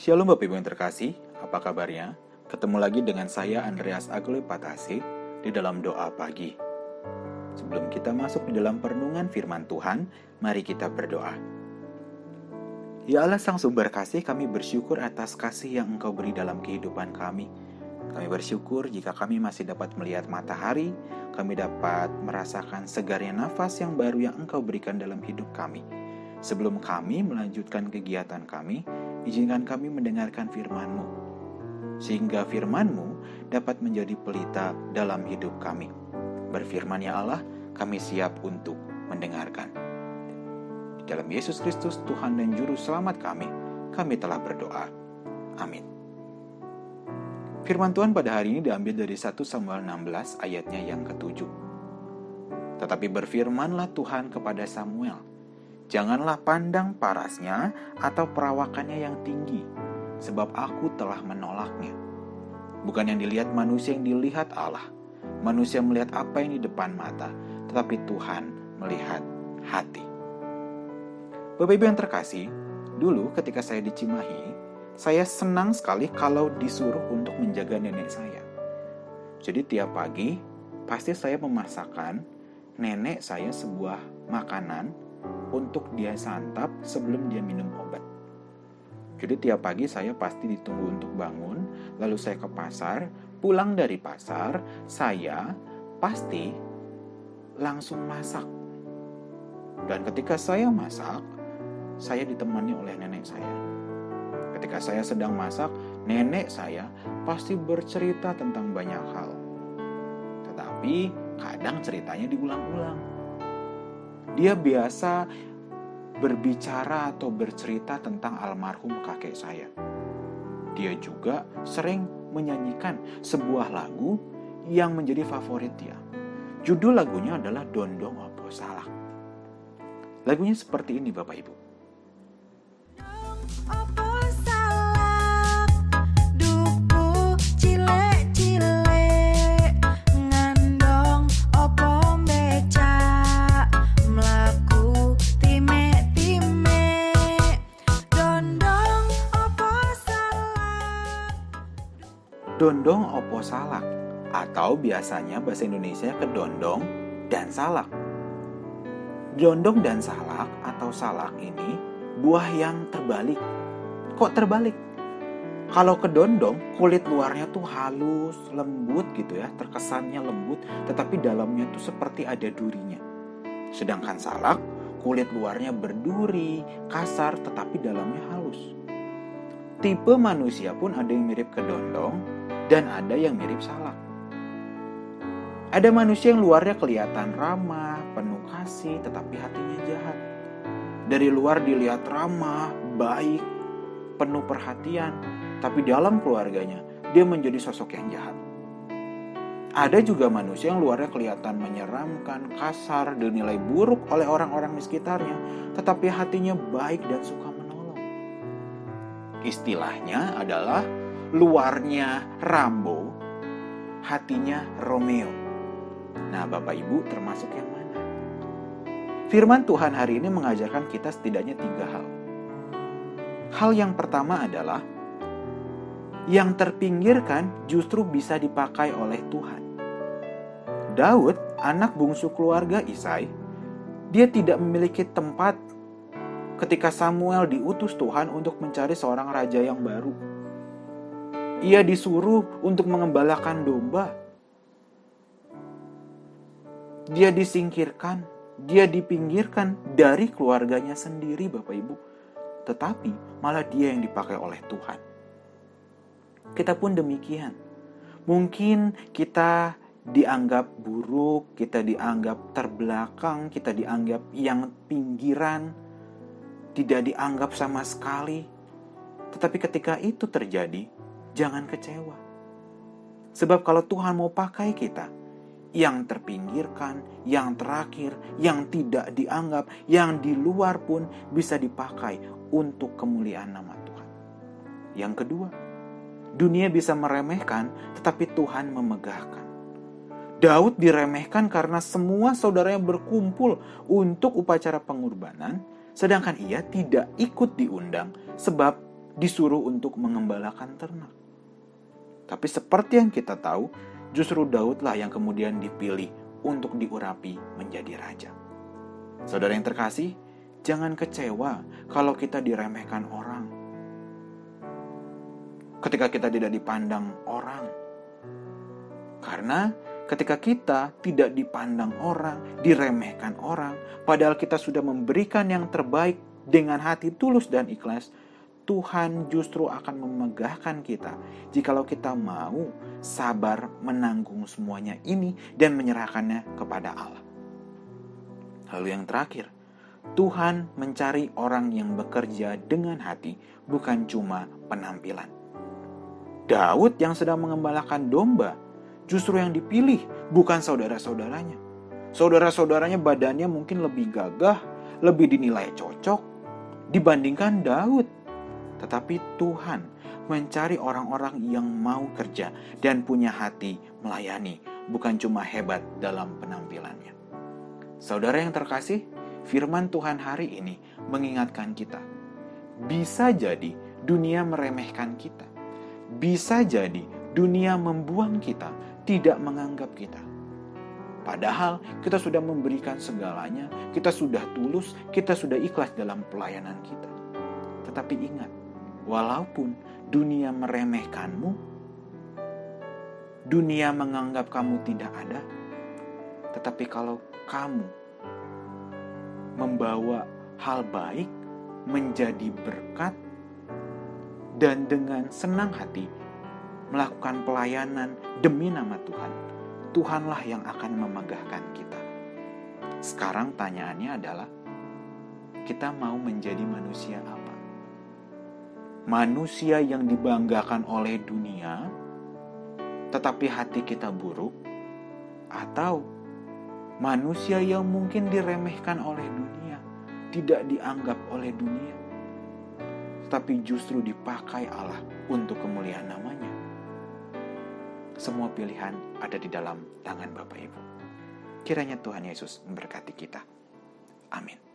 Shalom Bapak Ibu yang terkasih, apa kabarnya? Ketemu lagi dengan saya Andreas Agloi Patase di dalam doa pagi. Sebelum kita masuk di dalam perenungan firman Tuhan, mari kita berdoa. Ya Allah Sang Sumber Kasih, kami bersyukur atas kasih yang Engkau beri dalam kehidupan kami. Kami bersyukur jika kami masih dapat melihat matahari, kami dapat merasakan segarnya nafas yang baru yang Engkau berikan dalam hidup kami. Sebelum kami melanjutkan kegiatan kami, izinkan kami mendengarkan firman-Mu, sehingga firman-Mu dapat menjadi pelita dalam hidup kami. Berfirman ya Allah, kami siap untuk mendengarkan. Di dalam Yesus Kristus, Tuhan dan Juru Selamat kami, kami telah berdoa. Amin. Firman Tuhan pada hari ini diambil dari 1 Samuel 16 ayatnya yang ketujuh. Tetapi berfirmanlah Tuhan kepada Samuel, Janganlah pandang parasnya atau perawakannya yang tinggi, sebab aku telah menolaknya. Bukan yang dilihat manusia yang dilihat Allah. Manusia melihat apa yang di depan mata, tetapi Tuhan melihat hati. Bapak Ibu yang terkasih, dulu ketika saya di Cimahi, saya senang sekali kalau disuruh untuk menjaga nenek saya. Jadi tiap pagi, pasti saya memasakkan nenek saya sebuah makanan untuk dia santap sebelum dia minum obat. Jadi tiap pagi saya pasti ditunggu untuk bangun, lalu saya ke pasar, pulang dari pasar, saya pasti langsung masak. Dan ketika saya masak, saya ditemani oleh nenek saya. Ketika saya sedang masak, nenek saya pasti bercerita tentang banyak hal. Tetapi kadang ceritanya diulang-ulang. Dia biasa berbicara atau bercerita tentang almarhum kakek saya. Dia juga sering menyanyikan sebuah lagu yang menjadi favorit dia. Judul lagunya adalah Dondong Opo Salak. Lagunya seperti ini Bapak Ibu. opo salak atau biasanya bahasa Indonesia kedondong dan salak. Dondong dan salak atau salak ini buah yang terbalik. Kok terbalik? Kalau kedondong, kulit luarnya tuh halus, lembut gitu ya, terkesannya lembut, tetapi dalamnya tuh seperti ada durinya. Sedangkan salak, kulit luarnya berduri, kasar, tetapi dalamnya halus. Tipe manusia pun ada yang mirip kedondong, dan ada yang mirip salak. Ada manusia yang luarnya kelihatan ramah, penuh kasih, tetapi hatinya jahat. Dari luar dilihat ramah, baik, penuh perhatian, tapi dalam keluarganya dia menjadi sosok yang jahat. Ada juga manusia yang luarnya kelihatan menyeramkan, kasar, dinilai buruk oleh orang-orang di sekitarnya, tetapi hatinya baik dan suka menolong. Istilahnya adalah luarnya Rambo, hatinya Romeo. Nah, Bapak Ibu termasuk yang mana? Firman Tuhan hari ini mengajarkan kita setidaknya tiga hal. Hal yang pertama adalah yang terpinggirkan justru bisa dipakai oleh Tuhan. Daud, anak bungsu keluarga Isai, dia tidak memiliki tempat ketika Samuel diutus Tuhan untuk mencari seorang raja yang baru ia disuruh untuk mengembalakan domba. Dia disingkirkan, dia dipinggirkan dari keluarganya sendiri, Bapak Ibu. Tetapi malah dia yang dipakai oleh Tuhan. Kita pun demikian. Mungkin kita dianggap buruk, kita dianggap terbelakang, kita dianggap yang pinggiran, tidak dianggap sama sekali. Tetapi ketika itu terjadi, jangan kecewa. Sebab kalau Tuhan mau pakai kita, yang terpinggirkan, yang terakhir, yang tidak dianggap, yang di luar pun bisa dipakai untuk kemuliaan nama Tuhan. Yang kedua, dunia bisa meremehkan, tetapi Tuhan memegahkan. Daud diremehkan karena semua saudaranya berkumpul untuk upacara pengorbanan, sedangkan ia tidak ikut diundang sebab disuruh untuk mengembalakan ternak. Tapi seperti yang kita tahu, justru Daudlah yang kemudian dipilih untuk diurapi menjadi raja. Saudara yang terkasih, jangan kecewa kalau kita diremehkan orang. Ketika kita tidak dipandang orang. Karena ketika kita tidak dipandang orang, diremehkan orang, padahal kita sudah memberikan yang terbaik dengan hati tulus dan ikhlas, Tuhan justru akan memegahkan kita jikalau kita mau sabar menanggung semuanya ini dan menyerahkannya kepada Allah. Lalu yang terakhir, Tuhan mencari orang yang bekerja dengan hati, bukan cuma penampilan. Daud yang sedang mengembalakan domba, justru yang dipilih, bukan saudara-saudaranya. Saudara-saudaranya badannya mungkin lebih gagah, lebih dinilai cocok dibandingkan Daud tetapi Tuhan mencari orang-orang yang mau kerja dan punya hati melayani, bukan cuma hebat dalam penampilannya. Saudara yang terkasih, firman Tuhan hari ini mengingatkan kita. Bisa jadi dunia meremehkan kita. Bisa jadi dunia membuang kita, tidak menganggap kita. Padahal kita sudah memberikan segalanya, kita sudah tulus, kita sudah ikhlas dalam pelayanan kita. Tetapi ingat, Walaupun dunia meremehkanmu, dunia menganggap kamu tidak ada, tetapi kalau kamu membawa hal baik menjadi berkat dan dengan senang hati melakukan pelayanan demi nama Tuhan, Tuhanlah yang akan memegahkan kita. Sekarang tanyaannya adalah, kita mau menjadi manusia apa? Manusia yang dibanggakan oleh dunia, tetapi hati kita buruk, atau manusia yang mungkin diremehkan oleh dunia, tidak dianggap oleh dunia, tetapi justru dipakai Allah untuk kemuliaan namanya. Semua pilihan ada di dalam tangan Bapak Ibu. Kiranya Tuhan Yesus memberkati kita. Amin.